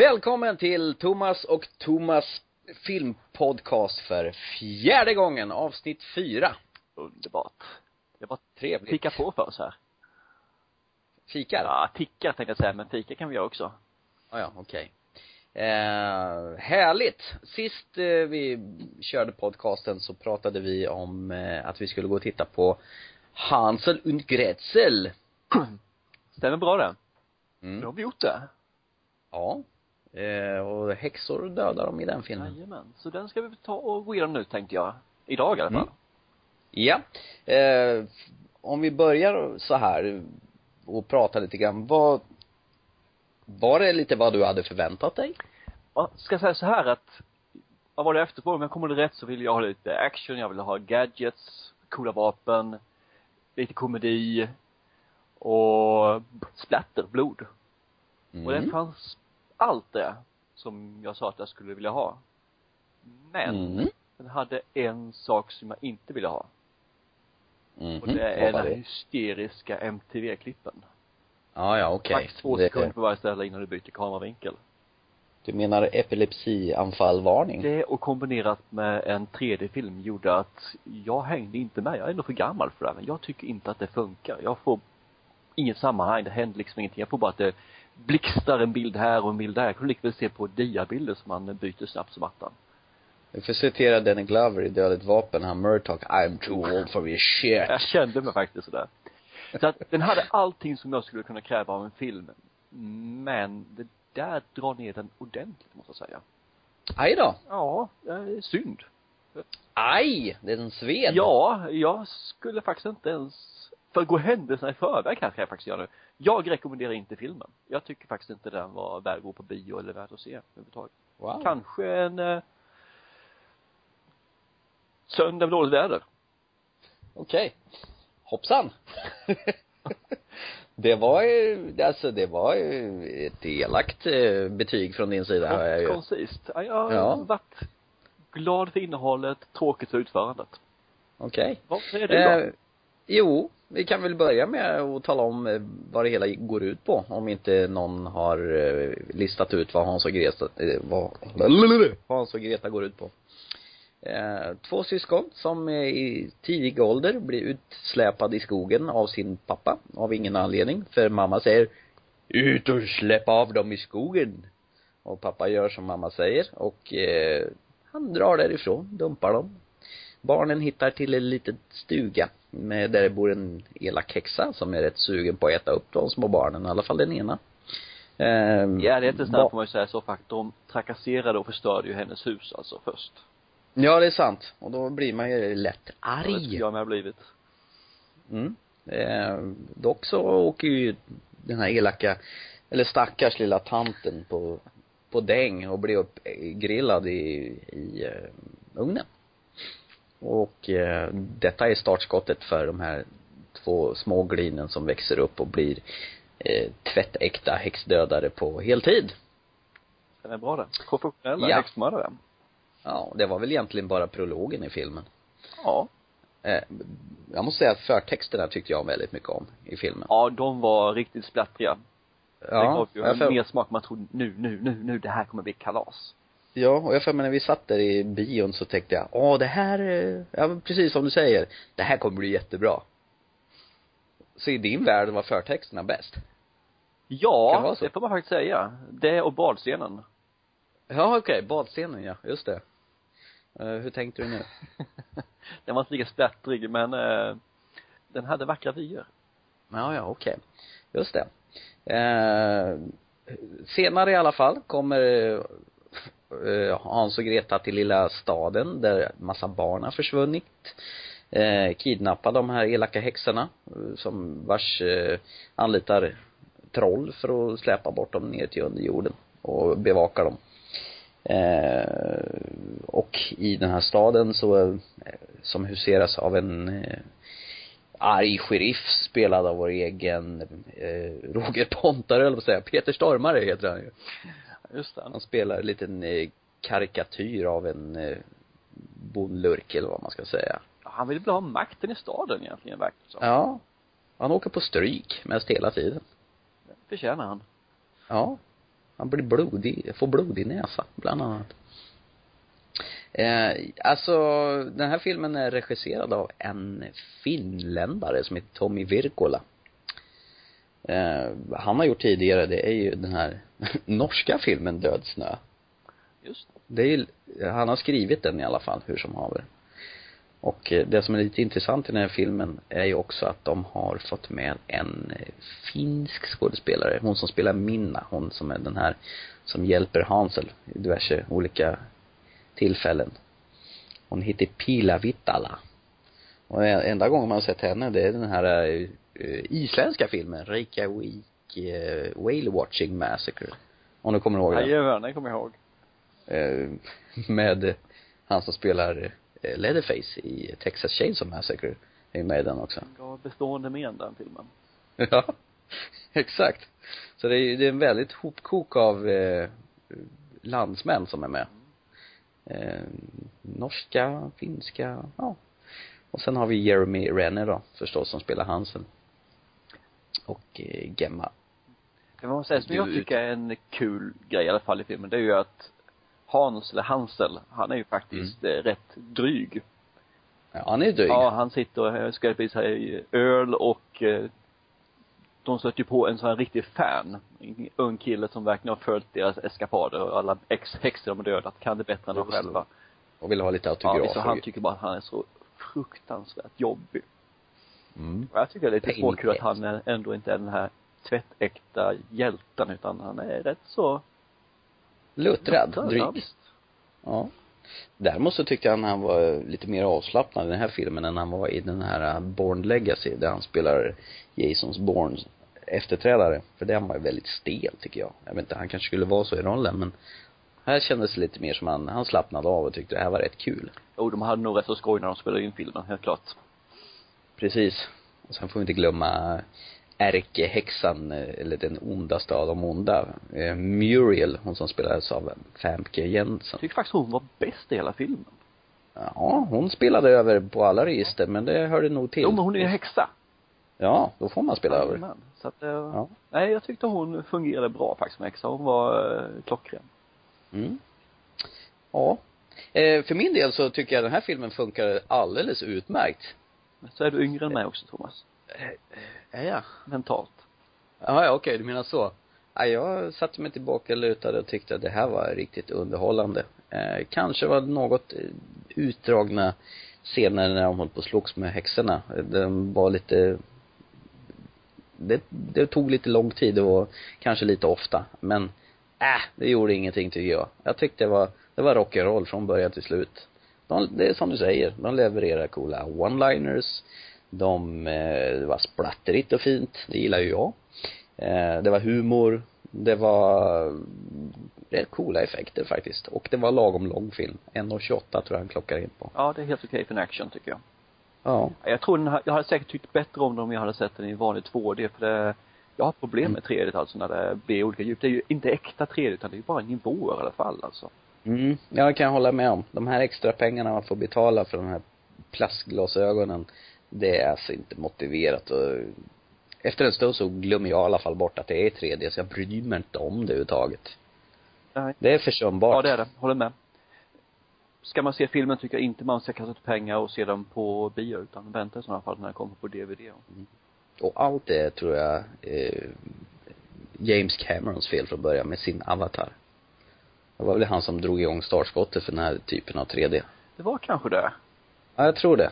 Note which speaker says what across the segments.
Speaker 1: Välkommen till Thomas och Thomas filmpodcast för fjärde gången, avsnitt fyra.
Speaker 2: Underbart. Det var
Speaker 1: Trevligt.
Speaker 2: ticka på för oss här.
Speaker 1: Fikar?
Speaker 2: Ja, ticka tänkte jag säga, men fika kan vi göra också.
Speaker 1: Ah, ja, okej. Eh, härligt. Sist eh, vi körde podcasten så pratade vi om eh, att vi skulle gå och titta på Hansel und Gretel.
Speaker 2: Stämmer bra det. Nu
Speaker 1: Mm.
Speaker 2: har vi gjort det.
Speaker 1: Ja. Eh, och häxor dödar de i den filmen.
Speaker 2: Jajamän. Så den ska vi ta och gå igenom nu tänkte jag. Idag i alla fall.
Speaker 1: Mm. Ja. Eh, om vi börjar så här och pratar lite grann, vad var det lite vad du hade förväntat dig?
Speaker 2: Ja, ska jag säga så här att vad var det efterfrågan? Om jag kommer rätt så ville jag ha lite action, jag ville ha gadgets, coola vapen, lite komedi och splatter, blod.
Speaker 1: Mm.
Speaker 2: Och det fanns allt det som jag sa att jag skulle vilja ha. Men
Speaker 1: Mm.
Speaker 2: den hade en sak som jag inte ville ha.
Speaker 1: Mhm.
Speaker 2: Och det är den
Speaker 1: det?
Speaker 2: hysteriska MTV-klippen.
Speaker 1: Ja, ja, okej.
Speaker 2: Max två
Speaker 1: Det-
Speaker 2: sekunder på varje ställe innan du byter kameravinkel.
Speaker 1: Du menar epilepsianfallvarning?
Speaker 2: Det och kombinerat med en 3D-film gjorde att jag hängde inte med. Jag är ändå för gammal för det här, men jag tycker inte att det funkar. Jag får inget sammanhang, det händer liksom ingenting. Jag får bara att det blixtrar en bild här och en bild där. Jag kunde lika väl se på diabilder som man byter snabbt som attan.
Speaker 1: Vi får citera Danny Glover i Dödligt vapen, han Murdoch, I'm too old for this shit.
Speaker 2: Jag kände mig faktiskt sådär. Så att den hade allting som jag skulle kunna kräva av en film. Men det där drar ner den ordentligt måste jag säga.
Speaker 1: Aj då.
Speaker 2: Ja, det är synd.
Speaker 1: Aj! Det är en sved.
Speaker 2: Ja, jag skulle faktiskt inte ens, för att gå händelserna i förväg kanske jag faktiskt gör nu. Jag rekommenderar inte filmen. Jag tycker faktiskt inte den var värd att gå på bio eller värd att se överhuvudtaget.
Speaker 1: Wow.
Speaker 2: Kanske en eh, söndag med dåligt väder.
Speaker 1: Okej. Hoppsan. det var ju, alltså det var ju ett elakt eh, betyg från din sida hör jag ju.
Speaker 2: Koncist. Ja, jag har
Speaker 1: Ja.
Speaker 2: varit glad för innehållet, tråkigt för utförandet.
Speaker 1: Okej.
Speaker 2: Vad säger du då?
Speaker 1: Eh, jo, vi kan väl börja med att tala om eh, vad det hela går ut på. Om inte någon har eh, listat ut vad Hans och Greta, eh, vad Hans och Greta går ut på. Eh, två syskon som i tidig ålder blir utsläpade i skogen av sin pappa av ingen anledning. För mamma säger ut och släpp av dem i skogen. Och pappa gör som mamma säger och eh, han drar därifrån, dumpar dem. Barnen hittar till en liten stuga med, där det bor en elak häxa som är rätt sugen på att äta upp de små barnen, i alla fall den ena. Ehm,
Speaker 2: Ja, det är inte snabbt
Speaker 1: ba-
Speaker 2: får man ju säga så faktiskt. De trakasserade och förstörde ju hennes hus alltså först.
Speaker 1: Ja, det är sant. Och då blir man ju lätt
Speaker 2: Det
Speaker 1: arg.
Speaker 2: skulle jag med blivit.
Speaker 1: Mm. Eh, dock så åker ju den här elaka, eller stackars lilla tanten på, på däng och blir uppgrillad i, i eh, ugnen. Och eh, detta är startskottet för de här två små glinen som växer upp och blir eh, tvättäkta häxdödare på heltid.
Speaker 2: Den är bra den. Professionella
Speaker 1: Ja.
Speaker 2: häxmördare.
Speaker 1: Ja, det var väl egentligen bara prologen i filmen.
Speaker 2: Ja.
Speaker 1: Eh, jag måste säga att förtexterna tyckte jag väldigt mycket om i filmen.
Speaker 2: Ja, de var riktigt splattriga. det gav ju en
Speaker 1: för-
Speaker 2: mer smak. Man trodde nu, nu, nu, nu, det här kommer bli kalas.
Speaker 1: Ja, och jag för mig när vi satt där i bion så tänkte jag, åh det här, eh, ja precis som du säger, det här kommer bli jättebra. Så i din värld var förtexterna bäst? Det
Speaker 2: Ja,
Speaker 1: så?
Speaker 2: det får man faktiskt säga. Det och badscenen.
Speaker 1: Ja, okej, badscenen ja, just det. Eh, hur tänkte du nu?
Speaker 2: den var inte lika splattrig, men eh, den hade vackra vyer.
Speaker 1: Ja, ja, okej. Just det. Eh, senare i alla fall kommer eh, Hans och Greta till lilla staden där massa barn har försvunnit. Eh, kidnappa de här elaka häxorna eh, som vars eh, anlitar troll för att släpa bort dem ner till underjorden och bevaka dem. Eh, och i den här staden så, eh, som huseras av en eh, arg sheriff spelad av vår egen eh, Roger Pontare eller vad säga, Peter Stormare heter han ju.
Speaker 2: Just det.
Speaker 1: Han spelar en liten eh, karikatyr av en eh, bondlurk eller vad man ska säga.
Speaker 2: Han ville väl ha makten i staden egentligen, verkar det som.
Speaker 1: Ja. Han åker på stryk mest hela tiden.
Speaker 2: Det förtjänar han.
Speaker 1: Ja. Han blir blodig, får blodig näsa, bland annat. Eh, alltså, den här filmen är regisserad av en finländare som heter Tommy Virkola. Eh, han har gjort tidigare, det är ju den här norska filmen Död snö.
Speaker 2: Just
Speaker 1: Det är han har skrivit den i alla fall, hur som haver. Och eh, det som är lite intressant i den här filmen är ju också att de har fått med en eh, finsk skådespelare. Hon som spelar Minna, hon som är den här som hjälper Hansel i diverse olika tillfällen. Hon heter Pila Vittala. Och en- enda gången man har sett henne, det är den här eh, isländska filmen, Reykjavik eh, Whale Watching Massacre. Om du kommer ihåg den?
Speaker 2: Jajamän, det kommer jag ihåg.
Speaker 1: eh, med han som spelar eh, Leatherface i Texas Chainsaw Massacre är med i den också.
Speaker 2: Gav bestående men den filmen.
Speaker 1: Ja, exakt. Så det är, det är en väldigt hopkok av eh, landsmän som är med. Eh, norska, finska, ja. Och sen har vi Jeremy Renner då, förstås, som spelar Hansen. Och eh, Gemma.
Speaker 2: Det man säga, som jag tycker är en kul grej i alla fall i filmen, det är ju att Hans, eller Hansel, han är ju faktiskt eh, rätt dryg.
Speaker 1: Ja, han är dryg.
Speaker 2: Ja, han sitter och ska visa öl och eh, de stöter ju på en sån här riktig fan. En ung kille som verkligen har följt deras eskapader och alla ex-häxor de har dödat, kan det bättre än de själva.
Speaker 1: Och vill ha lite
Speaker 2: Ja,
Speaker 1: autografer.
Speaker 2: visst, och han tycker bara att han är så fruktansvärt jobbig.
Speaker 1: mm.
Speaker 2: Och jag tycker det är lite småkul att han ändå inte är den här tvättäkta hjälten utan han är rätt så
Speaker 1: Luttrad,
Speaker 2: Ja,
Speaker 1: dryg.
Speaker 2: visst.
Speaker 1: Ja. Däremot så tyckte jag han var lite mer avslappnad i den här filmen än han var i den här uh, Born Legacy där han spelar Jasons Bourne efterträdare. För den var ju väldigt stel tycker jag. Jag vet inte, han kanske skulle vara så i rollen men här kändes det lite mer som han, han slappnade av och tyckte det här var rätt kul.
Speaker 2: Jo, de hade nog rätt så skoj när de spelade in filmen, helt klart.
Speaker 1: Precis. Och sen får vi inte glömma ärkehäxan, eh, eller den ondaste av de onda, eh, Muriel, hon som spelades av Famke Jensen.
Speaker 2: Jag tycker faktiskt hon var bäst i hela filmen.
Speaker 1: Ja, hon spelade över på alla register, men det hörde nog till.
Speaker 2: Jo, men hon är ju häxa.
Speaker 1: Ja, då får man spela över.
Speaker 2: Jajamän. Så att, eh,
Speaker 1: Ja.
Speaker 2: nej, jag tyckte hon fungerade bra faktiskt som häxa. Hon var eh, klockren.
Speaker 1: Mm. Ja. Eh, för min del så tycker jag den här filmen funkar alldeles utmärkt.
Speaker 2: Så är du yngre än mig också, Thomas.
Speaker 1: Är jag?
Speaker 2: Mentalt.
Speaker 1: Ja, ja okej, du menar så. Ja, jag satte mig tillbaka lutad och tyckte att det här var riktigt underhållande. Eh, kanske var det något eh, utdragna scener när de höll på och slogs med häxorna. Den var lite det, det tog lite lång tid och kanske lite ofta. Men, äh, det gjorde ingenting tycker jag. Jag tyckte det var, det var rock'n'roll från början till slut. De, det är som du säger, de levererar coola one-liners. De, eh, det var splatterigt och fint, det gillar ju jag. Eh, det var humor. Det var rätt coola effekter faktiskt. Och det var lagom lång film. 1.28 tror jag han klockar in på.
Speaker 2: Ja, det är helt okej för en action tycker jag.
Speaker 1: Ja.
Speaker 2: Jag tror den här, jag hade säkert tyckt bättre om den om jag hade sett den i vanlig 2D för det, jag har problem med 3D alltså när det blir olika djup. Det är ju inte äkta 3D utan det är ju bara nivåer i alla fall alltså.
Speaker 1: Mm, ja, det kan jag hålla med om. De här extra pengarna man får betala för de här plastglasögonen, det är alltså inte motiverat och efter en stund så glömmer jag i alla fall bort att det är 3D, så jag bryr mig inte om det överhuvudtaget.
Speaker 2: Nej.
Speaker 1: Det är försumbart.
Speaker 2: Ja, det är det. Håller med. Ska man se filmen tycker jag inte man ska kasta ut pengar och se den på bio utan vänta i sådana fall när den kommer på DVD.
Speaker 1: Och allt det tror jag eh, James Camerons fel från början med sin Avatar. Det var väl han som drog igång startskottet för den här typen av 3D.
Speaker 2: Det var kanske det.
Speaker 1: Ja, jag tror det.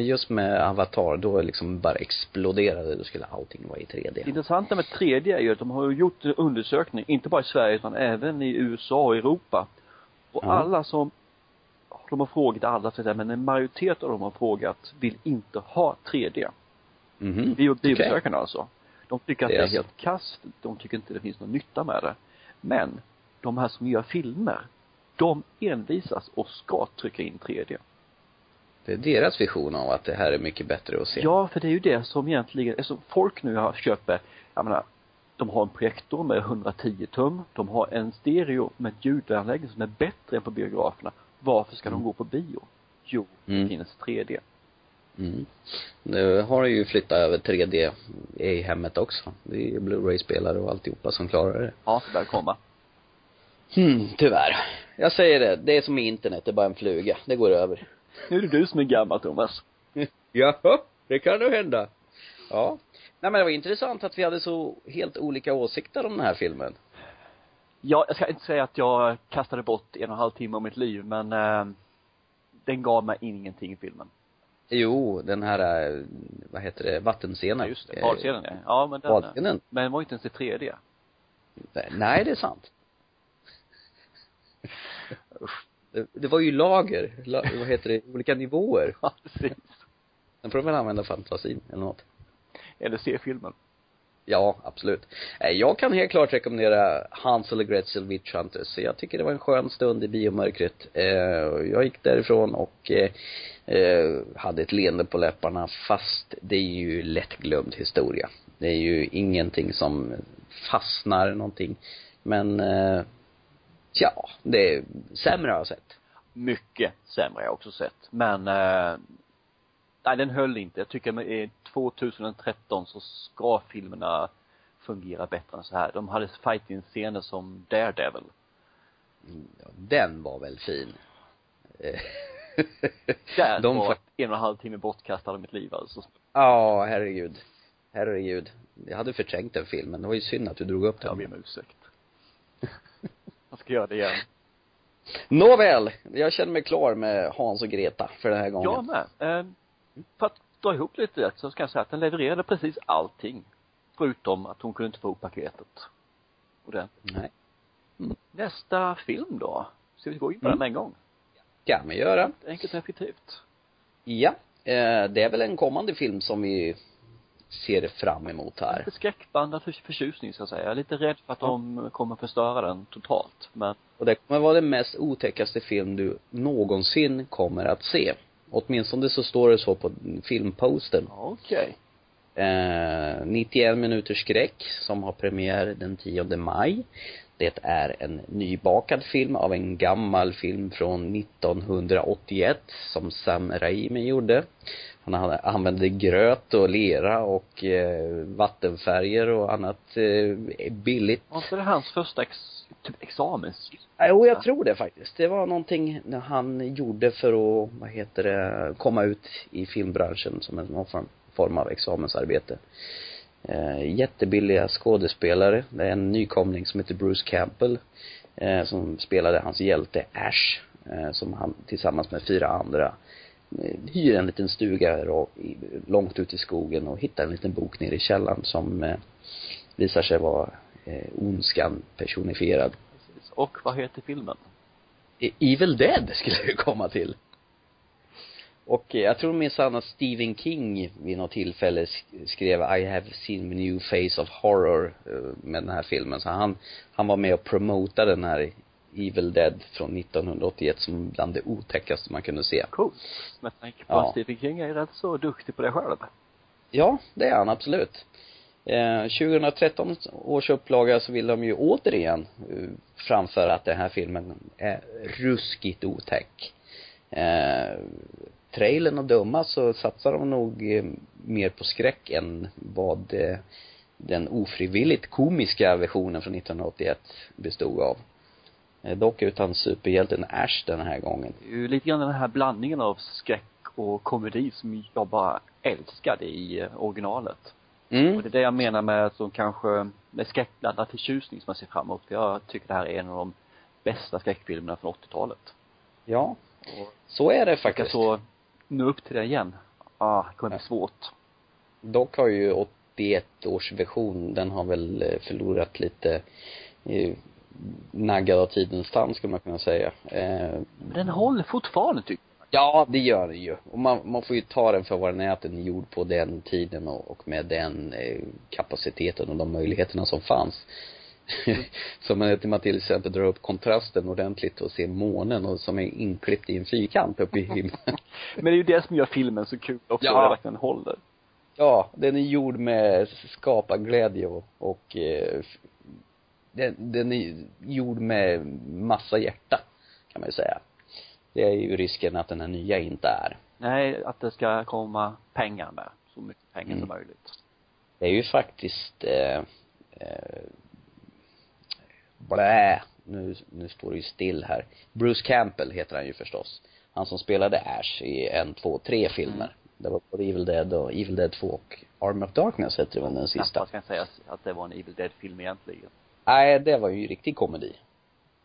Speaker 1: Just med Avatar, då liksom bara exploderade, då skulle allting vara i 3D.
Speaker 2: Det intressanta med 3D är ju att de har gjort en undersökning, inte bara i Sverige utan även i USA och Europa. Och
Speaker 1: Ja.
Speaker 2: alla som, de har frågat alla säga, men en majoritet av dem har frågat vill inte ha 3D.
Speaker 1: Mhm.
Speaker 2: Bio, biobesökarna alltså. De tycker att
Speaker 1: Det
Speaker 2: det
Speaker 1: är
Speaker 2: är
Speaker 1: så.
Speaker 2: helt kast, de tycker inte det finns någon nytta med det. Men, de här som gör filmer, de envisas och ska trycka in 3D.
Speaker 1: Det är deras vision av att det här är mycket bättre att se.
Speaker 2: Ja, för det är ju det som egentligen, alltså folk nu har köper, jag menar, de har en projektor med 110 tum, de har en stereo med ljudanläggning som är bättre än på biograferna. Varför ska de gå på bio? Jo,
Speaker 1: Mm.
Speaker 2: det finns 3D.
Speaker 1: Mm. Nu har de ju flyttat över 3D i hemmet också. Det är Blu-ray-spelare och alltihopa som klarar det.
Speaker 2: Ja, det börjar komma.
Speaker 1: Hmm, tyvärr. Jag säger det, det är som internet, det är bara en fluga. Det går över.
Speaker 2: Nu är det du som är gammal, Thomas.
Speaker 1: Ja, det kan nog hända. Ja. Nej men det var intressant att vi hade så helt olika åsikter om den här filmen.
Speaker 2: Ja, jag ska inte säga att jag kastade bort en och en halv timme av mitt liv, men eh, den gav mig ingenting, filmen.
Speaker 1: Jo, den här, eh, vad heter det, vattenscenen.
Speaker 2: Ja, just det. Badscenen, ja. Ja, men den,
Speaker 1: Badscenen.
Speaker 2: men den var ju inte ens i 3D.
Speaker 1: Nej, det är sant. Det, det var ju lager, la, vad heter det, olika nivåer.
Speaker 2: Ja, precis.
Speaker 1: Sen får de väl använda fantasin eller något.
Speaker 2: Eller se filmen.
Speaker 1: Ja, absolut. Eh, Jag kan helt klart rekommendera Hansel och Gretel Witch Hunters. Så Jag tycker det var en skön stund i biomörkret. Eh, Jag gick därifrån och eh, hade ett leende på läpparna fast det är ju lättglömd historia. Det är ju ingenting som fastnar någonting. Men, eh, ja, det är sämre har jag sett.
Speaker 2: Mycket sämre har jag också sett. Men, eh, nej den höll inte. Jag tycker med 2013 så ska filmerna fungera bättre än så här. De hade fighting-scener som Daredevil.
Speaker 1: Ja, Den var väl fin.
Speaker 2: Där
Speaker 1: De
Speaker 2: var en och en halv timme bortkastad av mitt liv alltså.
Speaker 1: Ja, herregud. Herregud. Jag hade förträngt den filmen. Det var ju synd att du drog upp den.
Speaker 2: Jag ber om ursäkt. jag ska göra det igen.
Speaker 1: Nåväl, jag känner mig klar med Hans och Greta för den här gången.
Speaker 2: Jag med. Eh, för att dra ihop lite så ska jag säga att den levererade precis allting. Förutom att hon kunde inte få ihop paketet. Och det.
Speaker 1: Nej.
Speaker 2: Nästa film då? Ska vi gå in på
Speaker 1: Mm.
Speaker 2: den med en gång?
Speaker 1: Kan vi göra.
Speaker 2: Enkelt och effektivt.
Speaker 1: Ja. Eh, det är väl en kommande film som vi ser fram emot här.
Speaker 2: Lite skräckblandad för, förtjusning så att säga. Jag är lite rädd för att
Speaker 1: Ja.
Speaker 2: de kommer förstöra den totalt. Men
Speaker 1: Och det kommer vara den mest otäckaste film du någonsin kommer att se. Åtminstone så står det så på filmpostern.
Speaker 2: okej.
Speaker 1: Eh, 91 minuters skräck som har premiär den 10 maj. Det är en nybakad film av en gammal film från 1981 som Sam Raimi gjorde. Han använde gröt och lera och eh, vattenfärger och annat eh, billigt.
Speaker 2: Var inte det hans första ex, typ examens?
Speaker 1: Jo, jag tror det faktiskt. Det var någonting han gjorde för att, vad heter det, komma ut i filmbranschen som en någon form av examensarbete. Eh, jättebilliga skådespelare. Det är en nykomling som heter Bruce Campbell, eh, som spelade hans hjälte Ash, eh, som han tillsammans med fyra andra eh, hyr en liten stuga långt ut i skogen och hittar en liten bok nere i källaren som eh, visar sig vara eh, ondskan personifierad.
Speaker 2: Precis. Och vad heter filmen?
Speaker 1: E- Evil Dead skulle jag komma till. Och eh, jag tror minsann att Stephen King vid något tillfälle sk- skrev I have seen a new face of horror eh, med den här filmen. Så han, han var med och promotade den här Evil Dead från 1981 som bland det otäckaste man kunde se.
Speaker 2: Coolt. Med tanke på
Speaker 1: Ja.
Speaker 2: att Stephen King är rätt så duktig på det själv.
Speaker 1: Ja, det är han absolut. Eh, 2013 års upplaga så vill de ju återigen eh, framföra att den här filmen är ruskigt otäck. Eh, trailern och döma så satsar de nog eh, mer på skräck än vad eh, den ofrivilligt komiska versionen från 1981 bestod av. Eh, dock utan superhjälten Ash den här gången.
Speaker 2: Lite grann den här blandningen av skräck och komedi som jag bara älskade i originalet.
Speaker 1: Mm.
Speaker 2: Och det är det jag menar med som kanske, med skräckblandad förtjusning som jag ser fram emot. För jag tycker det här är en av de bästa skräckfilmerna från 80-talet.
Speaker 1: Ja,
Speaker 2: Och
Speaker 1: så är det faktiskt.
Speaker 2: så nå upp till det igen. Ah, det kommer bli svårt.
Speaker 1: Dock har ju 81 års version, den har väl eh, förlorat lite eh, naggad av tidens tand skulle man kunna säga. Eh,
Speaker 2: Men den håller fortfarande tycker
Speaker 1: ja, det gör den ju. Och man, man får ju ta den för vad den är, att den är gjord på den tiden och, och med den eh, kapaciteten och de möjligheterna som fanns. så man, man till exempel drar upp kontrasten ordentligt och ser månen och som är inklippt i en fyrkant uppe i himlen.
Speaker 2: Men det är ju det som gör filmen så kul också,
Speaker 1: Ja.
Speaker 2: det verkligen håller.
Speaker 1: Ja, den är gjord med skaparglädje och, och eh, den, den är gjord med massa hjärta, kan man ju säga. Det är ju risken att den här nya inte är.
Speaker 2: Nej, att det ska komma pengar med. Så mycket pengar
Speaker 1: Mm.
Speaker 2: som möjligt.
Speaker 1: Det är ju faktiskt, eh, eh, blä, nu, nu står det ju still här. Bruce Campbell heter han ju förstås. Han som spelade Ash i en, två, tre filmer.
Speaker 2: Mm.
Speaker 1: Det var både Evil Dead och Evil Dead 2 och Arm of Darkness hette det väl den sista.
Speaker 2: Knappast kan säga att det var en Evil Dead-film egentligen.
Speaker 1: Nej, det var ju riktig komedi.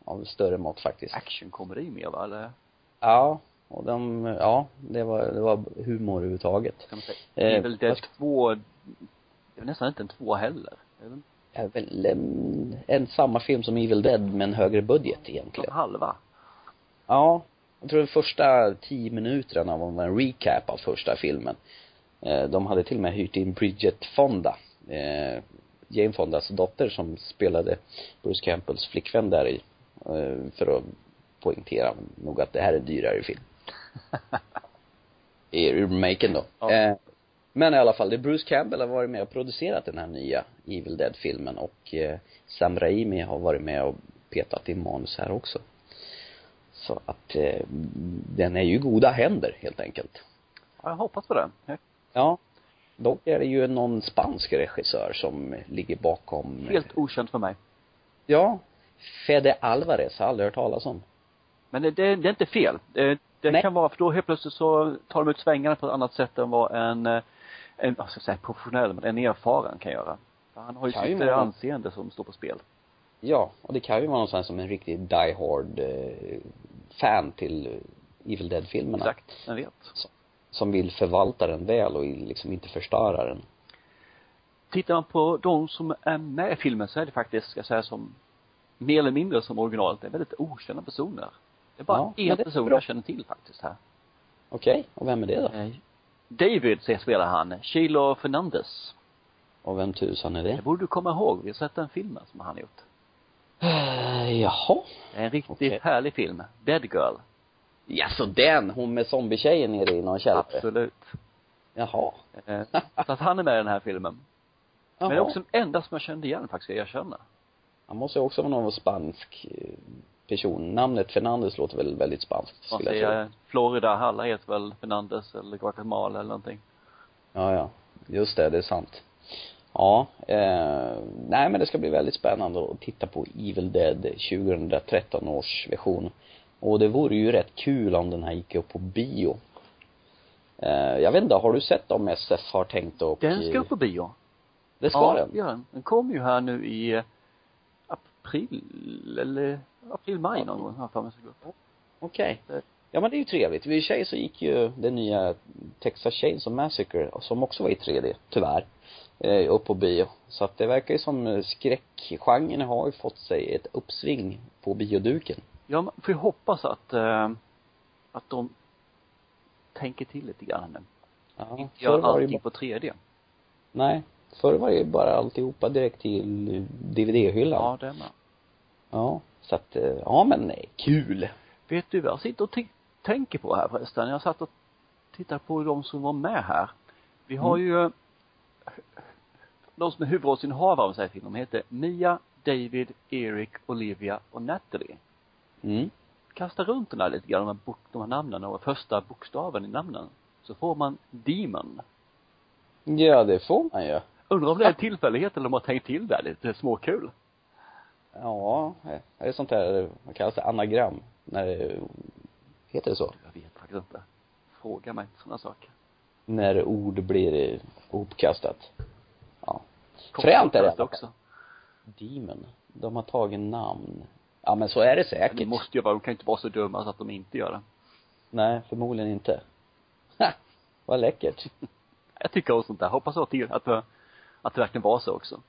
Speaker 1: Av större mått faktiskt.
Speaker 2: Actionkomedi mer va, eller?
Speaker 1: Ja. Och de, ja, det var, det var humor överhuvudtaget.
Speaker 2: Kan man säga.
Speaker 1: Eh,
Speaker 2: Evil Dead
Speaker 1: vad ska-
Speaker 2: 2, det är nästan inte en två heller. Det är väl
Speaker 1: är väl en, en samma film som Evil Dead med en högre budget
Speaker 2: som
Speaker 1: egentligen.
Speaker 2: halva.
Speaker 1: Ja. Jag tror de första tio minuterna var en recap av första filmen. Eh, De hade till och med hyrt in Bridget Fonda, eh, Jane Fondas dotter som spelade Bruce Campbells flickvän där i, eh, för att poängtera nog att det här är en dyrare film. I remaken då.
Speaker 2: Ja.
Speaker 1: Eh, men i alla fall, det är Bruce Campbell har varit med och producerat den här nya Evil Dead-filmen och eh, Sam Raimi har varit med och petat i manus här också. Så att eh, den är ju goda händer helt enkelt.
Speaker 2: Ja, jag hoppas på det.
Speaker 1: Ja. Dock är det ju någon spansk regissör som ligger bakom
Speaker 2: Helt okänt för mig.
Speaker 1: Ja. Fede Alvarez har aldrig hört talas om.
Speaker 2: Men det, det, det är inte fel. Det, det
Speaker 1: Nej.
Speaker 2: kan vara, för då helt plötsligt så tar de ut svängarna på ett annat sätt än vad en, eh, en, vad ska jag säga, professionell, men en erfaren kan göra. För han har ju sitt
Speaker 1: vara.
Speaker 2: anseende som står på spel.
Speaker 1: Ja, och det kan ju vara någonstans som en riktig die hard eh, fan till eh, Evil Dead-filmerna.
Speaker 2: Exakt, jag vet.
Speaker 1: Som vill förvalta den väl och liksom inte förstöra den.
Speaker 2: Tittar man på de som är med i filmen så är det faktiskt, ska jag säga, som mer eller mindre som originalet, det är väldigt okända personer. Det är bara
Speaker 1: Ja,
Speaker 2: en person
Speaker 1: bra.
Speaker 2: jag känner till faktiskt här.
Speaker 1: Okej, och vem är det då?
Speaker 2: David, spelar han, Chilo Fernandez.
Speaker 1: Och vem tusan är det?
Speaker 2: Det borde du komma ihåg, vi har sett den filmen som han gjort.
Speaker 1: Eh, jaha.
Speaker 2: En riktigt
Speaker 1: Okej.
Speaker 2: härlig film. Dead Girl.
Speaker 1: Ja, så den, hon med zombietjejen nere i någon källare?
Speaker 2: Absolut.
Speaker 1: Jaha.
Speaker 2: Eh, så att han är med i den här filmen.
Speaker 1: Jaha.
Speaker 2: Men det är också den enda som jag kände igen faktiskt, jag erkänna.
Speaker 1: Han måste ju också vara någon spansk eh, person. Namnet Fernandez låter väl väldigt spanskt, skulle jag
Speaker 2: säger Florida, alla heter väl Fernandez eller Guatemala eller någonting.
Speaker 1: Ja, ja. Just det, det är sant. Ja, eh, nej men det ska bli väldigt spännande att titta på Evil Dead 2013 års version. Och det vore ju rätt kul om den här gick upp på bio. Eh, jag vet inte, har du sett om SF har tänkt och
Speaker 2: Den ska upp på bio.
Speaker 1: Det ska
Speaker 2: ja,
Speaker 1: den?
Speaker 2: Ja, den. Den kom ju här nu i april, eller april, maj någon gång, har jag för mig ska gå upp.
Speaker 1: Okej.
Speaker 2: Det-
Speaker 1: Ja men det är ju trevligt. I sig så gick ju den nya Texas Chainsaw Massacre, som också var i 3D, tyvärr, eh, upp på bio. Så att det verkar ju som skräckgenren har ju fått sig ett uppsving på bioduken.
Speaker 2: Ja, man får ju hoppas att, eh, att de tänker till lite grann.
Speaker 1: Ja,
Speaker 2: Inte gör allting på 3D.
Speaker 1: nej, förr var det ju bara alltihopa direkt till DVD-hyllan.
Speaker 2: Ja, det med.
Speaker 1: Ja, så att, eh, ja men kul.
Speaker 2: Vet du vad jag sitter och tänker på här förresten? Jag satt och tittade på de som var med här. Vi har
Speaker 1: Mm.
Speaker 2: ju de som är huvudrollsinnehavare av sig filmen, de heter Mia, David, Eric, Olivia och Natalie.
Speaker 1: Mm.
Speaker 2: Kasta runt den där lite grann, de här, bok, de här namnen och första bokstaven i namnen. Så får man Demon.
Speaker 1: Ja, det får man ju.
Speaker 2: Undrar om det är en tillfällighet eller om de har tänkt till där lite småkul.
Speaker 1: Ja, är det sånt där, vad kallas det, anagram? När det, heter det så?
Speaker 2: Jag vet faktiskt inte. Fråga mig inte sådana saker.
Speaker 1: När ord blir hopkastat. Ja. Fränt är det
Speaker 2: också.
Speaker 1: Demon. De har tagit namn. Ja men så är det
Speaker 2: Men
Speaker 1: säkert.
Speaker 2: det måste ju vara, de kan inte vara så dumma så att de inte gör det.
Speaker 1: Nej, förmodligen inte. Ha, vad läckert.
Speaker 2: Jag tycker om sånt där. Hoppas att det, att det, att det verkligen var så också.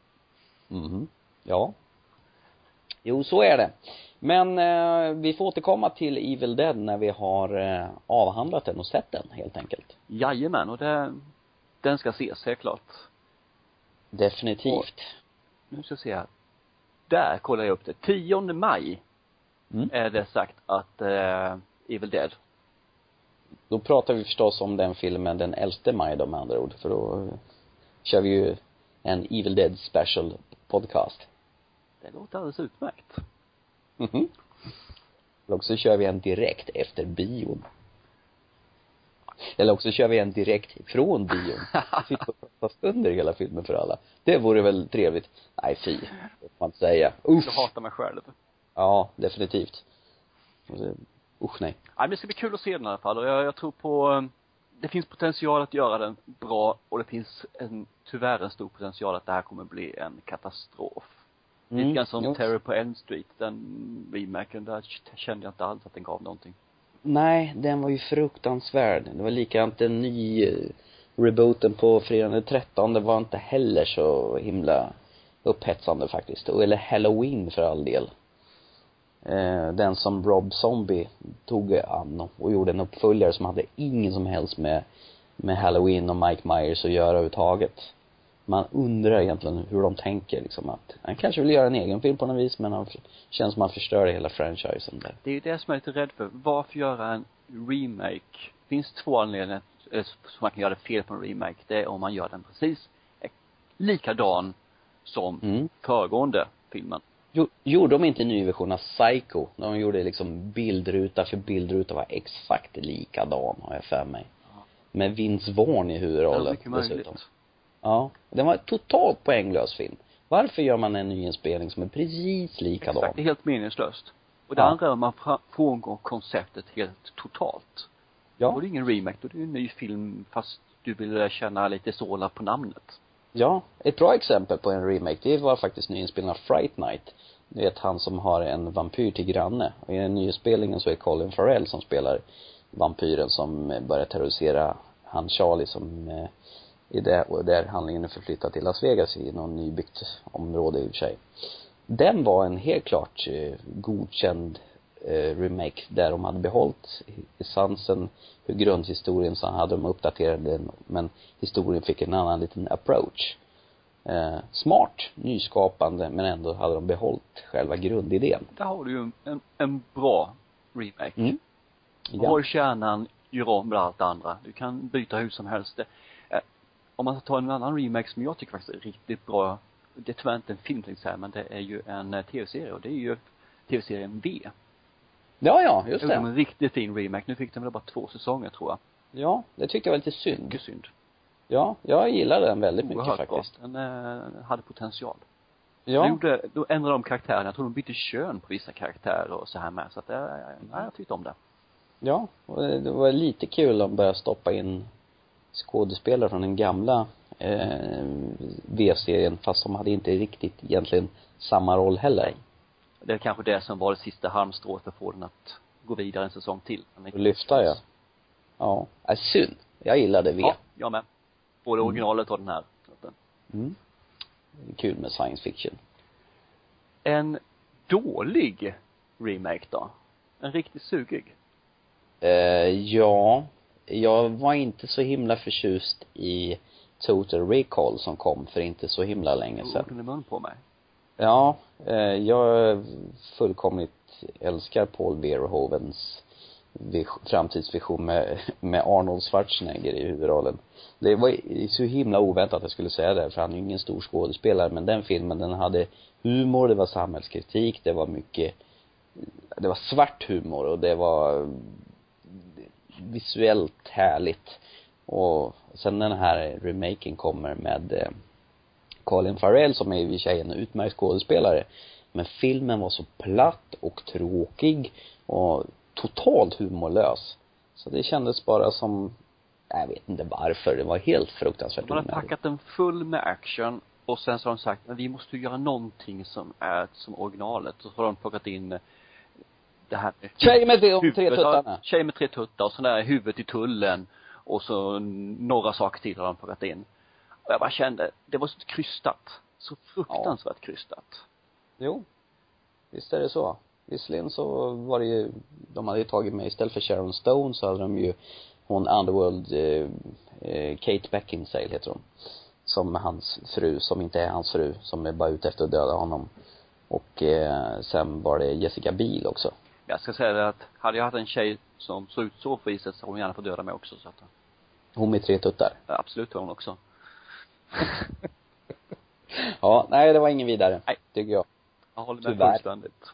Speaker 1: Mhm. Ja. Jo, så är det. Men eh, vi får återkomma till Evil Dead när vi har eh, avhandlat den och sett den helt enkelt.
Speaker 2: Jajamän, och det, den ska ses, helt klart.
Speaker 1: Definitivt.
Speaker 2: Nu ska jag se här. Där kollar jag upp det. 10 maj
Speaker 1: Mm.
Speaker 2: är det sagt att eh, Evil Dead.
Speaker 1: Då pratar vi förstås om den filmen den 11 maj då med andra ord, för då eh, kör vi ju en Evil Dead special podcast.
Speaker 2: Det låter alldeles utmärkt.
Speaker 1: Mhm. Eller också kör vi en direkt efter bion. Eller också kör vi en direkt från bion. Sitter och pratar under hela filmen för alla. Det vore väl trevligt. Nej fy, det får man inte säga. Uff.
Speaker 2: Jag hatar mig själv.
Speaker 1: Ja, definitivt. Usch nej.
Speaker 2: Nej, men det ska bli kul att se den i alla fall och jag, jag tror på eh, det finns potential att göra den bra och det finns en, tyvärr en stor potential att det här kommer bli en katastrof. Mm. Lite grann som
Speaker 1: jo.
Speaker 2: Terror på Elm Street, den remaken, där kände jag inte alls att den gav någonting.
Speaker 1: Nej, den var ju fruktansvärd. Det var likadant en ny eh, rebooten på fredagen den 13 det var inte heller så himla upphetsande faktiskt. Eller Halloween för all del. Eh, den som Rob Zombie tog an och gjorde en uppföljare som hade ingen som helst med, med Halloween och Mike Myers att göra överhuvudtaget. Man undrar egentligen hur de tänker liksom att, han kanske vill göra en egen film på något vis men han känns som att han förstörde hela franchisen där.
Speaker 2: Det är ju det som jag är lite rädd för. Varför göra en remake? Det finns två anledningar som man kan göra fel på en remake. Det är om man gör den precis likadan som
Speaker 1: Mm.
Speaker 2: föregående filmen.
Speaker 1: Jo, gjorde de inte en ny version av Psycho? De gjorde liksom bildruta för bildruta var exakt likadan, har jag för mig. Med Vince Vaughn i huvudrollen
Speaker 2: mycket möjligt.
Speaker 1: dessutom. Ja. Den var totalt poänglös film. Varför gör man en nyinspelning som är precis likadan?
Speaker 2: Exakt, det är helt meningslöst. Och det
Speaker 1: Ja.
Speaker 2: andra är om man frångår konceptet helt totalt. Då
Speaker 1: Ja.
Speaker 2: är det ingen remake, då är det en ny film fast du vill känna lite såla på namnet.
Speaker 1: Ja. Ett bra exempel på en remake, det var faktiskt nyinspelningen av Fright Night. Du vet han som har en vampyr till granne. Och i den nyinspelningen så är Colin Farrell som spelar vampyren som börjar terrorisera han Charlie som eh, i det, och där handlingen är förflyttad till Las Vegas i någon nybyggt område i och för sig. Den var en helt klart eh, godkänd eh, remake där de hade behållit essensen, hur grundhistorien, så hade de uppdaterat den, men historien fick en annan liten approach. Eh, smart, nyskapande, men ändå hade de behållit själva grundidén.
Speaker 2: Där har du ju en, en, bra remake.
Speaker 1: Mm.
Speaker 2: Behåll kärnan, gör om med allt andra. Du kan byta hur som helst. Om man tar en annan remake som jag tycker faktiskt är riktigt bra, det är tyvärr inte en film jag säga, men det är ju en eh, tv-serie och det är ju tv-serien V.
Speaker 1: Ja, ja, just
Speaker 2: Det är
Speaker 1: det.
Speaker 2: en riktigt fin remake. Nu fick den väl bara två säsonger tror jag.
Speaker 1: Ja, det tyckte jag var lite synd.
Speaker 2: Mycket synd.
Speaker 1: Ja, jag gillade den väldigt mycket
Speaker 2: Oerhört bra.
Speaker 1: faktiskt.
Speaker 2: Den eh, hade potential. De
Speaker 1: Ja.
Speaker 2: gjorde, då ändrade de karaktärerna. Jag tror de bytte kön på vissa karaktärer och så här med. Så att, eh, ja, jag tyckte om det.
Speaker 1: Ja, och det var lite kul att börja stoppa in skådespelare från den gamla eh, V-serien fast de hade inte riktigt egentligen samma roll heller.
Speaker 2: Det är kanske det som var det sista halmstrået för att få den att gå vidare en säsong till.
Speaker 1: Lyfta ja. Ja, äh, synd. Jag gillade V.
Speaker 2: Ja, jag med. Både originalet och den här.
Speaker 1: Mm. Kul med science fiction.
Speaker 2: En dålig remake då? En riktigt sugig?
Speaker 1: Eh, ja, jag var inte så himla förtjust i Total Recall som kom för inte så himla länge sedan.
Speaker 2: I mun på mig.
Speaker 1: Ja, eh, jag fullkomligt älskar Paul Verhoevens vis- framtidsvision med, med Arnold Schwarzenegger i huvudrollen. Det var så himla oväntat att jag skulle säga det, för han är ju ingen stor skådespelare, men den filmen den hade humor, det var samhällskritik, det var mycket, det var svart humor och det var visuellt härligt. Och sen den här remaken kommer med eh, Colin Farrell som är i och för sig en utmärkt skådespelare. Men filmen var så platt och tråkig och totalt humorlös. Så det kändes bara som, jag vet inte varför, det var helt fruktansvärt
Speaker 2: Man har
Speaker 1: onödigt.
Speaker 2: packat den full med action och sen så har de sagt, men vi måste ju göra någonting som är som originalet. Och så har de plockat in eh, det här med
Speaker 1: Tjej med de tre
Speaker 2: huvudet, ja,
Speaker 1: tuttarna.
Speaker 2: Tjej med tre tuttar och så där huvudet i tullen och så några saker till har de plockat in. Och jag bara kände, det var så krystat. Så fruktansvärt krystat.
Speaker 1: Jo. Visst är det så. Visserligen så var det ju, de hade ju tagit med, istället för Sharon Stone så hade de ju hon Underworld, eh, eh, Kate Beckinsale heter hon. Som hans fru, som inte är hans fru, som är bara ute efter att döda honom. Och eh, sen var det Jessica Biel också.
Speaker 2: Jag ska säga det att, hade jag haft en tjej som såg ut så på viset så hon gärna fått döda mig också så att,
Speaker 1: Hon med tre tuttar.
Speaker 2: ja, absolut hon också.
Speaker 1: Ja, nej det var ingen vidare.
Speaker 2: Nej.
Speaker 1: Tycker jag.
Speaker 2: Jag håller med
Speaker 1: Tyvärr.
Speaker 2: fullständigt.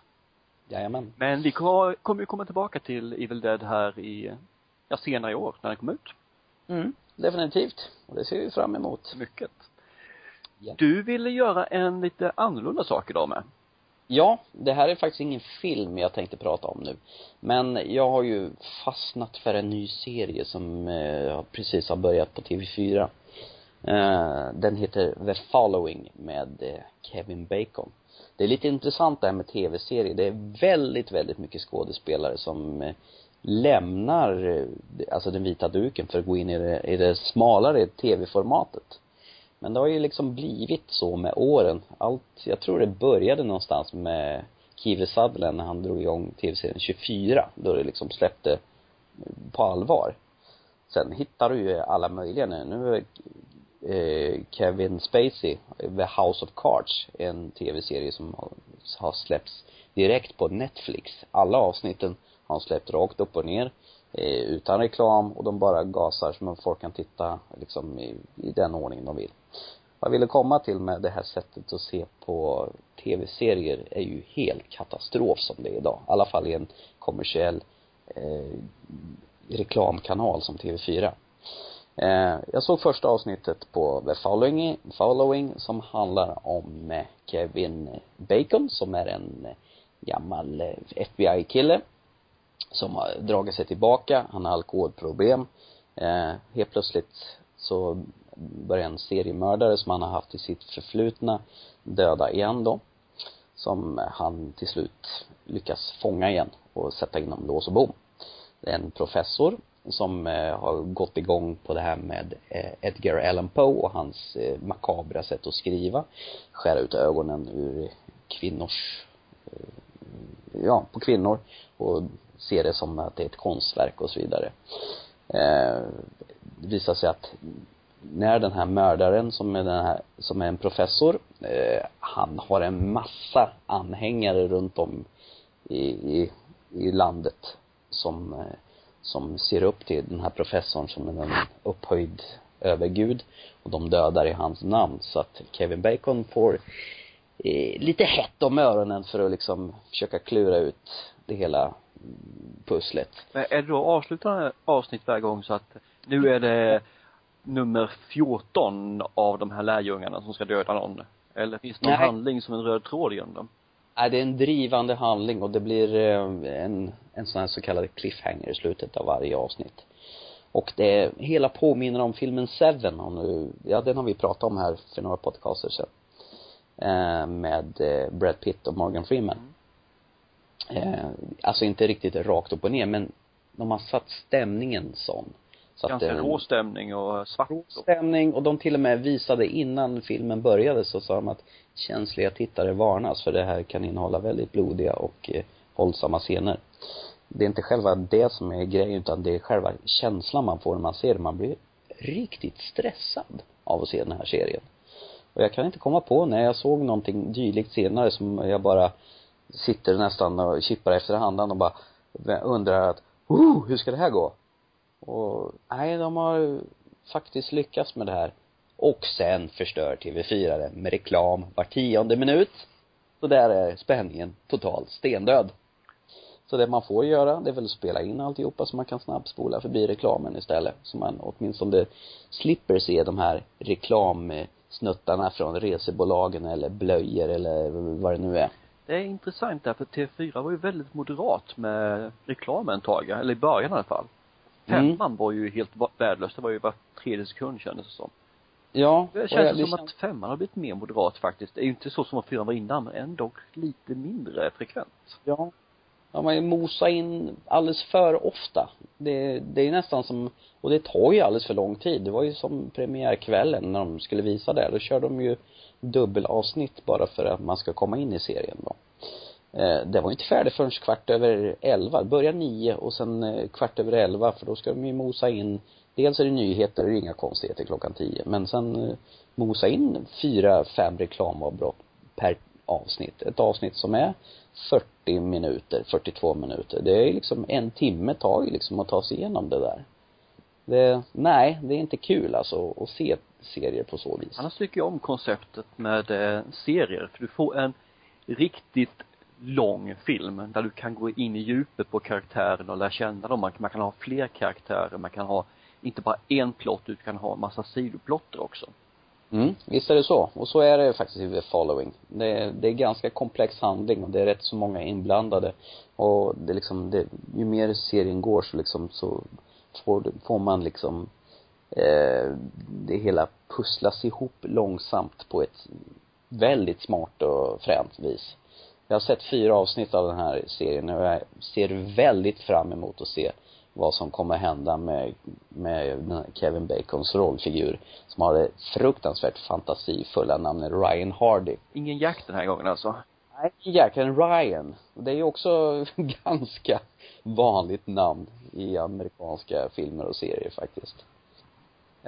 Speaker 1: Jajamän.
Speaker 2: Men vi kommer, kommer ju komma tillbaka till Evil Dead här i, ja senare i år, när den kommer ut.
Speaker 1: Mm. Definitivt. Och det ser vi fram emot.
Speaker 2: Mycket.
Speaker 1: Ja.
Speaker 2: Du ville göra en lite annorlunda sak idag med.
Speaker 1: Ja, det här är faktiskt ingen film jag tänkte prata om nu. Men jag har ju fastnat för en ny serie som eh, precis har börjat på TV4. Eh, den heter The Following med eh, Kevin Bacon. Det är lite intressant det här med tv-serier. Det är väldigt, väldigt mycket skådespelare som eh, lämnar, eh, alltså den vita duken för att gå in i det, i det smalare tv-formatet. Men det har ju liksom blivit så med åren. Allt, jag tror det började någonstans med Kiwi Sutherland när han drog igång tv-serien 24, då det liksom släppte eh, på allvar. Sen hittar du ju alla möjliga nu. Nu är eh, Kevin Spacey, eh, The House of Cards, en tv-serie som har, har släppts direkt på Netflix. Alla avsnitten har han släppt rakt upp och ner eh, utan reklam och de bara gasar så folk kan titta liksom i, i den ordning de vill. Vad jag ville komma till med det här sättet att se på tv-serier är ju helt katastrof som det är idag. I alla fall i en kommersiell eh, reklamkanal som TV4. Eh, jag såg första avsnittet på The Following, Following som handlar om eh, Kevin Bacon som är en eh, gammal eh, FBI-kille som har dragit sig tillbaka, han har alkoholproblem. Eh, helt plötsligt så börjar en seriemördare som han har haft i sitt förflutna döda igen då. Som han till slut lyckas fånga igen och sätta inom lås och bom. Det är en professor som eh, har gått igång på det här med eh, Edgar Allan Poe och hans eh, makabra sätt att skriva. Skära ut ögonen ur kvinnors, eh, ja, på kvinnor och se det som att det är ett konstverk och så vidare. Eh, det visar sig att när den här mördaren som är den här, som är en professor, eh, han har en massa anhängare runt om i, i, i landet som, eh, som ser upp till den här professorn som är en upphöjd övergud och de dödar i hans namn så att Kevin Bacon får eh, lite hett om öronen för att liksom försöka klura ut det hela pusslet.
Speaker 2: Men är det då avslutande avsnitt varje gång så att nu är det nummer 14 av de här lärjungarna som ska döda någon? Eller finns det någon
Speaker 1: Nej.
Speaker 2: handling som en röd tråd genom dem?
Speaker 1: Nej, det är en drivande handling och det blir eh, en, en sån här så kallad cliffhanger i slutet av varje avsnitt. Och det hela påminner om filmen Seven, om nu, ja den har vi pratat om här för några podcaster sedan. Eh, med eh, Brad Pitt och Morgan Freeman. Eh, alltså inte riktigt rakt upp och ner men de har satt stämningen sån. Så att
Speaker 2: Ganska
Speaker 1: det-
Speaker 2: rå stämning och svart.
Speaker 1: Rå stämning och de till och med visade innan filmen började så sa de att känsliga tittare varnas för det här kan innehålla väldigt blodiga och eh, våldsamma scener. Det är inte själva det som är grejen utan det är själva känslan man får när man ser det. Man blir riktigt stressad av att se den här serien. Och jag kan inte komma på när jag såg någonting dylikt senare som jag bara sitter nästan och kippar efter handen och bara undrar att, oh, hur ska det här gå? Och nej, de har faktiskt lyckats med det här. Och sen förstör TV4 det med reklam var tionde minut. Så där är spänningen totalt stendöd. Så det man får göra, det är väl att spela in alltihopa så man kan snabbspola förbi reklamen istället. Så man åtminstone slipper se de här reklamsnuttarna från resebolagen eller blöjor eller vad det nu är.
Speaker 2: Det är intressant därför TV4 var ju väldigt moderat med reklamen ett tag, eller i början i alla fall.
Speaker 1: Mm.
Speaker 2: Femman var ju helt värdelös, det var ju var tredje sekund kändes det som.
Speaker 1: Ja.
Speaker 2: Det känns
Speaker 1: jag-
Speaker 2: som att femman har blivit mer moderat faktiskt. Det är ju inte så som att fyran var innan, men ändå lite mindre frekvent.
Speaker 1: Ja. Ja, man mosar in alldeles för ofta. Det, det är nästan som, och det tar ju alldeles för lång tid. Det var ju som premiärkvällen när de skulle visa det. Då kör de ju dubbelavsnitt bara för att man ska komma in i serien då. Eh, det var inte färdigt förrän kvart över elva. börja nio och sen eh, kvart över elva för då ska de ju mosa in, dels är det nyheter, det är inga konstigheter klockan tio. Men sen eh, mosa in fyra, fem reklamavbrott per avsnitt. Ett avsnitt som är 40 minuter, 42 minuter. Det är liksom en timme tar ju liksom att ta sig igenom det där. Det, nej, det är inte kul alltså att se serier på så vis.
Speaker 2: Annars tycker jag om konceptet med eh, serier, för du får en riktigt lång film där du kan gå in i djupet på karaktärerna och lära känna dem. Man, man kan ha fler karaktärer, man kan ha inte bara en plott, utan kan ha en massa sidoplotter också.
Speaker 1: Mm, visst är det så. Och så är det faktiskt i The Following. Det, det är ganska komplex handling och det är rätt så många inblandade. Och det liksom, det, ju mer serien går så liksom så får, får man liksom eh, det hela pusslas ihop långsamt på ett väldigt smart och fränt vis. Jag har sett fyra avsnitt av den här serien och jag ser väldigt fram emot att se vad som kommer hända med, med Kevin Bacons rollfigur som har det fruktansvärt fantasifulla namnet Ryan Hardy.
Speaker 2: Ingen jakt den här gången alltså?
Speaker 1: Nej, jäkeln Ryan. Det är ju också ganska vanligt namn i amerikanska filmer och serier faktiskt.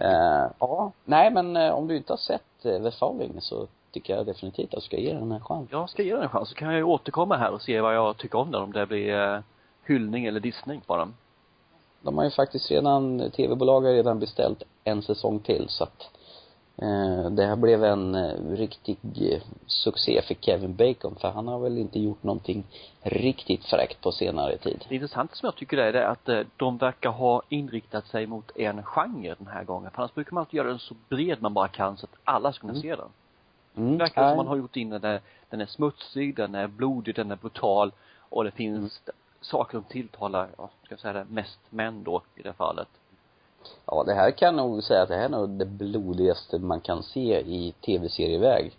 Speaker 1: Uh, ja, nej men uh, om du inte har sett uh, The Falling så tycker jag definitivt att du ska ge den en chans.
Speaker 2: Jag ska ge den en chans, så kan jag ju återkomma här och se vad jag tycker om den, om det blir hyllning eller dissning på den
Speaker 1: de har ju faktiskt redan, tv-bolag har redan beställt en säsong till så att eh, det här blev en eh, riktig eh, succé för Kevin Bacon för han har väl inte gjort någonting riktigt fräckt på senare tid.
Speaker 2: Det intressanta som jag tycker är det att eh, de verkar ha inriktat sig mot en genre den här gången. För annars brukar man alltid göra den så bred man bara kan så att alla ska kunna mm. se den. Mm. Verkar som man har gjort in den där, den är smutsig, den är blodig, den är brutal och det finns mm saker som tilltalar, ja, ska jag säga det, mest män då i det fallet.
Speaker 1: Ja, det här kan nog säga att det här är nog det blodigaste man kan se i tv-serieväg.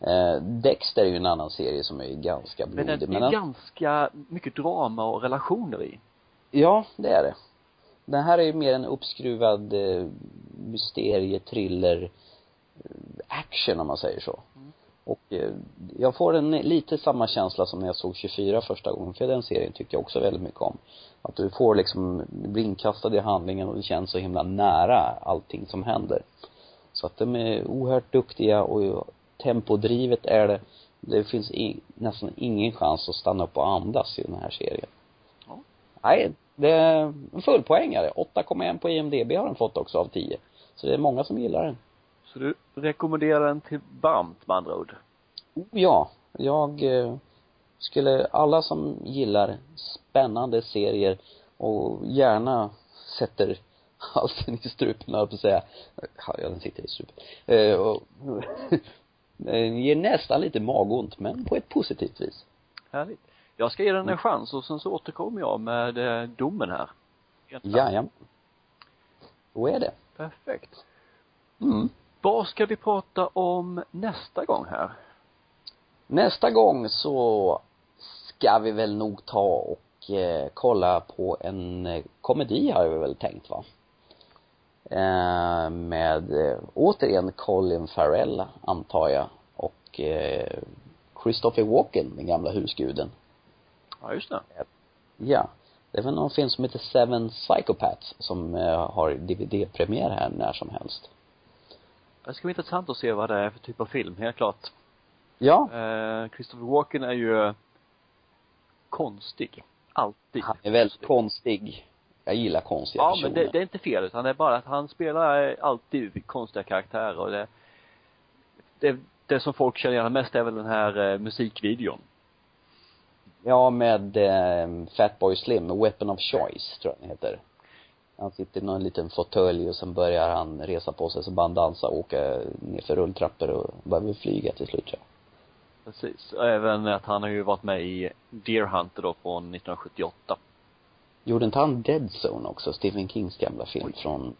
Speaker 1: Eh, Dexter är ju en annan serie som är ganska blodig.
Speaker 2: Men det är men ganska mycket drama och relationer i.
Speaker 1: Ja, det är det. Den här är ju mer en uppskruvad eh, mysterie, thriller, eh, action om man säger så. Mm. Och eh, jag får en lite samma känsla som när jag såg 24 första gången, för den serien tyckte jag också väldigt mycket om. Att du får liksom, bli inkastad i handlingen och det känns så himla nära allting som händer. Så att de är oerhört duktiga och tempodrivet är det. Det finns i, nästan ingen chans att stanna upp och andas i den här serien. Ja. Nej, det är en fullpoängare. 8,1 på IMDB har den fått också av 10. Så det är många som gillar den.
Speaker 2: Så du rekommenderar den till varmt med andra ord?
Speaker 1: Ja. Jag eh, skulle, alla som gillar spännande serier och gärna sätter halsen i strupen, höll på att säga. Ja, den sitter i strupen. Eh, och ger nästan lite magont, men på ett positivt vis.
Speaker 2: Härligt. Jag ska ge den en chans och sen så återkommer jag med eh, domen här.
Speaker 1: Jajamän. Så är det.
Speaker 2: Perfekt. Mm. Vad ska vi prata om nästa gång här?
Speaker 1: Nästa gång så ska vi väl nog ta och eh, kolla på en eh, komedi har vi väl tänkt va? Eh, med eh, återigen Colin Farrell antar jag och eh, Christopher Walken, den gamla husguden.
Speaker 2: Ja, just det.
Speaker 1: Ja. Det är väl någon film som heter Seven Psychopaths som eh, har DVD-premiär här när som helst.
Speaker 2: Det ska bli intressant att se vad det är för typ av film, helt klart.
Speaker 1: Ja.
Speaker 2: Eh, Christopher Walken är ju konstig. Alltid.
Speaker 1: Han är väldigt konstig. Jag gillar konstiga
Speaker 2: ja,
Speaker 1: personer.
Speaker 2: Ja, men det, det, är inte fel, utan det är bara att han spelar alltid konstiga karaktärer och det, det, det som folk känner igen mest är väl den här eh, musikvideon.
Speaker 1: Ja, med eh, Fatboy Slim, Weapon of Choice, tror jag den heter. Han sitter i någon liten fåtölj och sen börjar han resa på sig, så bara han dansa och åka ner för rulltrappor och börjar flyga till slut, ja.
Speaker 2: Precis. Och även att han har ju varit med i Deer Hunter då från 1978.
Speaker 1: Gjorde inte han Dead Zone också, Stephen Kings gamla film Oj. från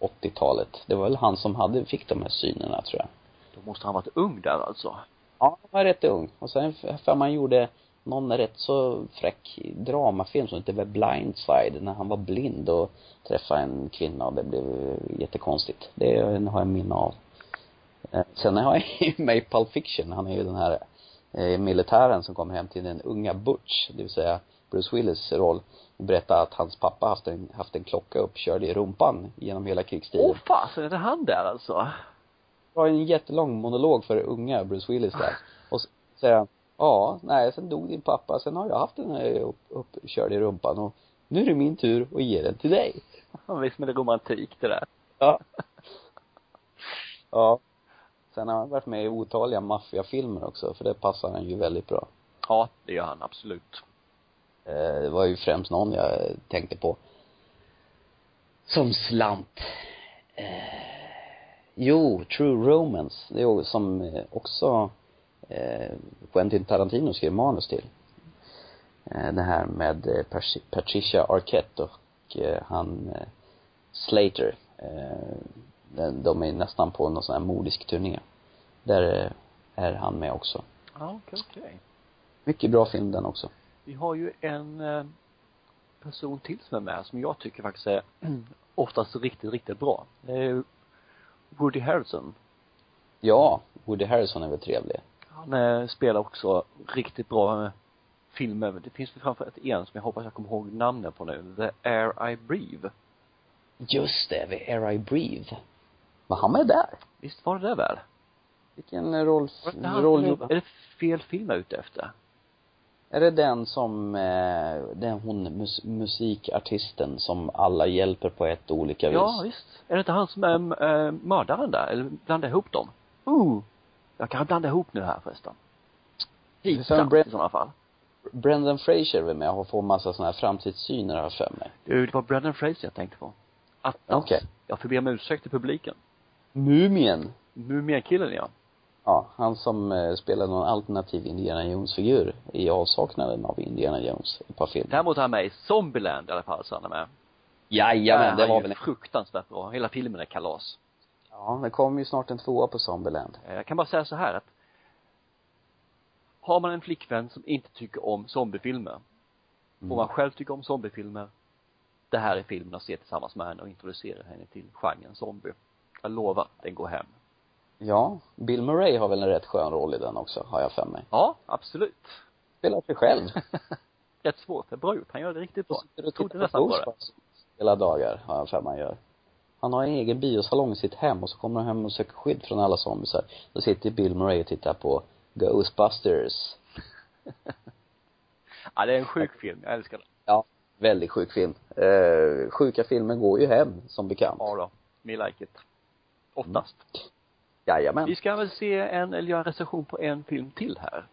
Speaker 1: 80-talet? Det var väl han som hade, fick de här synerna tror jag.
Speaker 2: Då måste han varit ung där alltså?
Speaker 1: Ja, han var rätt ung. Och sen för man gjorde någon rätt så fräck dramafilm som hette Blindside när han var blind och träffade en kvinna och det blev jättekonstigt. Det har jag minne av. Eh, sen har jag ju med i Pulp Fiction, han är ju den här eh, militären som kommer hem till den unga Butch, det vill säga Bruce Willis roll och berättar att hans pappa haft en, haft en klocka uppkörd i rumpan genom hela krigstiden.
Speaker 2: Åh fasen, är det han där alltså?
Speaker 1: Det var en jättelång monolog för unga Bruce Willis där. Och så säger han, ja, nej, sen dog din pappa, sen har jag haft den här upp, uppkörd i rumpan och nu är det min tur att ge den till dig.
Speaker 2: Ja, visst men det är romantik det där.
Speaker 1: Ja. Ja. Sen har han varit med i otaliga maffiafilmer också, för det passar han ju väldigt bra.
Speaker 2: Ja, det gör han absolut.
Speaker 1: Eh, det var ju främst någon jag tänkte på. Som slant. Eh, jo, True Romance. Det är ju som eh, också Quentin Tarantino skrev manus till. Eh, det här med eh, Patricia- Arquette och eh, han eh, Slater. Eh, de- är nästan på någon sån här modisk turné. Där eh, är han med också.
Speaker 2: Ja, okej, okej.
Speaker 1: Mycket bra film den också.
Speaker 2: Vi har ju en eh, person till som är med som jag tycker faktiskt är oftast riktigt, riktigt bra. Det är Woody Harrelson.
Speaker 1: Ja, Woody Harrelson är väl trevlig.
Speaker 2: Han eh, spelar också riktigt bra eh, filmer. Det finns väl framförallt en som jag hoppas jag kommer ihåg namnet på nu. The Air I Breathe.
Speaker 1: Just det, vid Air I Breathe. Var han med där?
Speaker 2: Visst var det det väl?
Speaker 1: Vilken roll, roll
Speaker 2: Är det fel film jag är ute efter?
Speaker 1: Är det den som, eh, den hon mus, musikartisten som alla hjälper på ett olika vis?
Speaker 2: Ja, visst. Är det inte han som är äh, mördaren där? Eller blandar ihop dem? Uh. Jag kan blanda ihop nu här förresten.
Speaker 1: För
Speaker 2: Pinsamt
Speaker 1: Brett-
Speaker 2: i sådana fall.
Speaker 1: Brendan Fraser är med och får massa såna här framtidssyner har för mig.
Speaker 2: Du, det var Brendan Fraser jag tänkte på. Attans.
Speaker 1: Okej.
Speaker 2: Jag får be om ursäkt till publiken.
Speaker 1: Mumien.
Speaker 2: Mumienkillen ja.
Speaker 1: Ja, han som eh, spelar någon alternativ Indiana Jones-figur i avsaknaden av Indiana Jones, ett par filmer.
Speaker 2: Däremot är han med i Zombieland i alla fall, så han är med.
Speaker 1: Jajamän, det
Speaker 2: Där är
Speaker 1: var väl
Speaker 2: ju fruktansvärt bra. Hela filmen är kalas.
Speaker 1: Ja, det kommer ju snart en tvåa på Zombieland.
Speaker 2: Eh, Jag kan bara säga så här att har man en flickvän som inte tycker om zombiefilmer
Speaker 1: Mm.
Speaker 2: och man själv tycker om zombiefilmer det här är filmen att se tillsammans med henne och introducera henne till genren zombie. Jag lovar, den går hem.
Speaker 1: Ja, Bill Murray har väl en rätt skön roll i den också, har jag för mig.
Speaker 2: Ja, absolut.
Speaker 1: Spelar sig själv.
Speaker 2: Rätt svårt, det är bra gjort. Han gör det riktigt bra.
Speaker 1: Och sitter och tittar på
Speaker 2: nästan på det.
Speaker 1: Hela dagar, har jag för mig han gör. Han har en egen biosalong i sitt hem och så kommer han hem och söker skydd från alla zombisar. Då sitter Bill Murray och tittar på Ghostbusters.
Speaker 2: Ja, det är en sjuk film. Jag älskar den.
Speaker 1: Ja, väldigt sjuk film. Eh, sjuka filmer går ju hem, som bekant.
Speaker 2: Ja då. Me like it. Oftast.
Speaker 1: Jajamän.
Speaker 2: Vi ska väl se en, eller göra en recension på en film till här.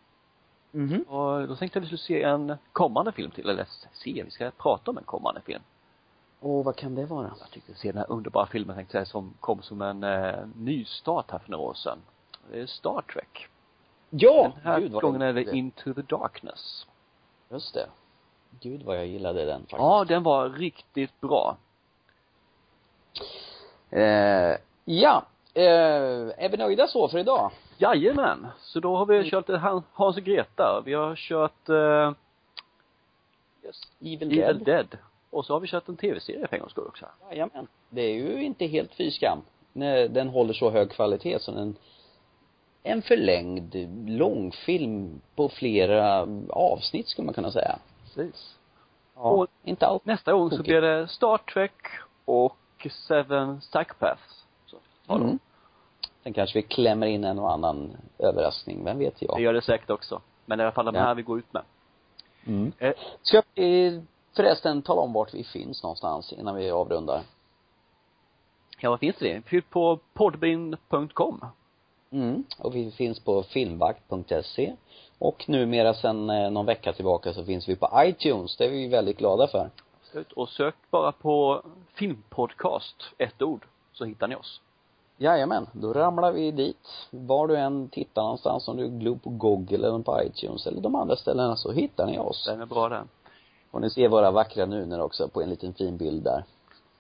Speaker 1: Mhm.
Speaker 2: Och då tänkte jag att vi skulle se en kommande film till, eller se, vi ska prata om en kommande film.
Speaker 1: Åh, vad kan det vara?
Speaker 2: Jag tyckte se den här underbara filmen tänkte jag som kom som en eh, nystart här för några år sedan. Det är Star Trek.
Speaker 1: Ja!
Speaker 2: Den här
Speaker 1: Gud, vad
Speaker 2: gången är det. Into the Darkness.
Speaker 1: Just det. Gud vad jag gillade den faktiskt.
Speaker 2: Ja, den var riktigt bra.
Speaker 1: Eh, ja. Eh, är vi nöjda så för idag?
Speaker 2: Jajamän. Så då har vi kört eh, Han- Hans och Greta. Vi har kört eh, yes,
Speaker 1: Evil,
Speaker 2: Evil
Speaker 1: Dead.
Speaker 2: Dead. Och så har vi kört en tv-serie för en gångs skull också.
Speaker 1: Jajamän. Det är ju inte helt fy skam. När den håller så hög kvalitet som en en förlängd långfilm på flera avsnitt skulle man kunna säga.
Speaker 2: Precis.
Speaker 1: Ja.
Speaker 2: Och-
Speaker 1: inte allt.
Speaker 2: Nästa gång så blir det Star Trek och Seven Psychopaths. Så, då.
Speaker 1: Mm. Sen kanske vi klämmer in en och annan överraskning, vem vet jag.
Speaker 2: Det gör det säkert också. Men i alla fall de
Speaker 1: Ja.
Speaker 2: här vi går ut med.
Speaker 1: Mm.
Speaker 2: Eh,
Speaker 1: Ska vi förresten tala om vart vi finns någonstans innan vi avrundar?
Speaker 2: ja, vad finns det? Fyll på podbean.com.
Speaker 1: Mm. Och vi finns på filmvakt.se och numera sen eh, någon vecka tillbaka så finns vi på iTunes. Det är vi väldigt glada för.
Speaker 2: Absolut. Och sök bara på filmpodcast, ett ord, så hittar ni oss.
Speaker 1: Jajamän, då ramlar vi dit. Var du än tittar någonstans, om du glor på Google eller på iTunes eller de andra ställena så hittar ni oss.
Speaker 2: Den är bra den.
Speaker 1: Och ni ser våra vackra nuner också på en liten fin bild där.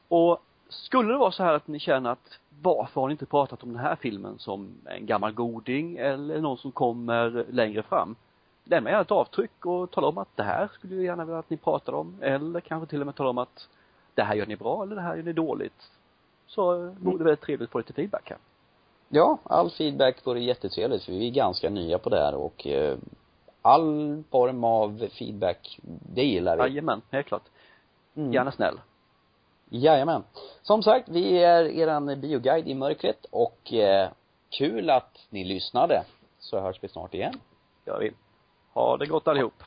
Speaker 2: Och skulle det vara så här att ni känner att varför har ni inte pratat om den här filmen som en gammal goding eller någon som kommer längre fram? Lämna gärna ett avtryck och tala om att det här skulle jag gärna vilja att ni pratar om eller kanske till och med tala om att det här gör ni bra eller det här gör ni dåligt. Så vore det väldigt trevligt att få lite feedback här.
Speaker 1: Ja, all feedback vore jättetrevligt för vi är ganska nya på det här och eh, all form av feedback, det gillar vi.
Speaker 2: Jajamän, helt klart.
Speaker 1: Mm.
Speaker 2: Gärna snäll.
Speaker 1: Jajamän. Som sagt, vi är eran bioguide i mörkret och eh, kul att ni lyssnade. Så hörs vi snart igen.
Speaker 2: Gör vi. Ha det gott allihop.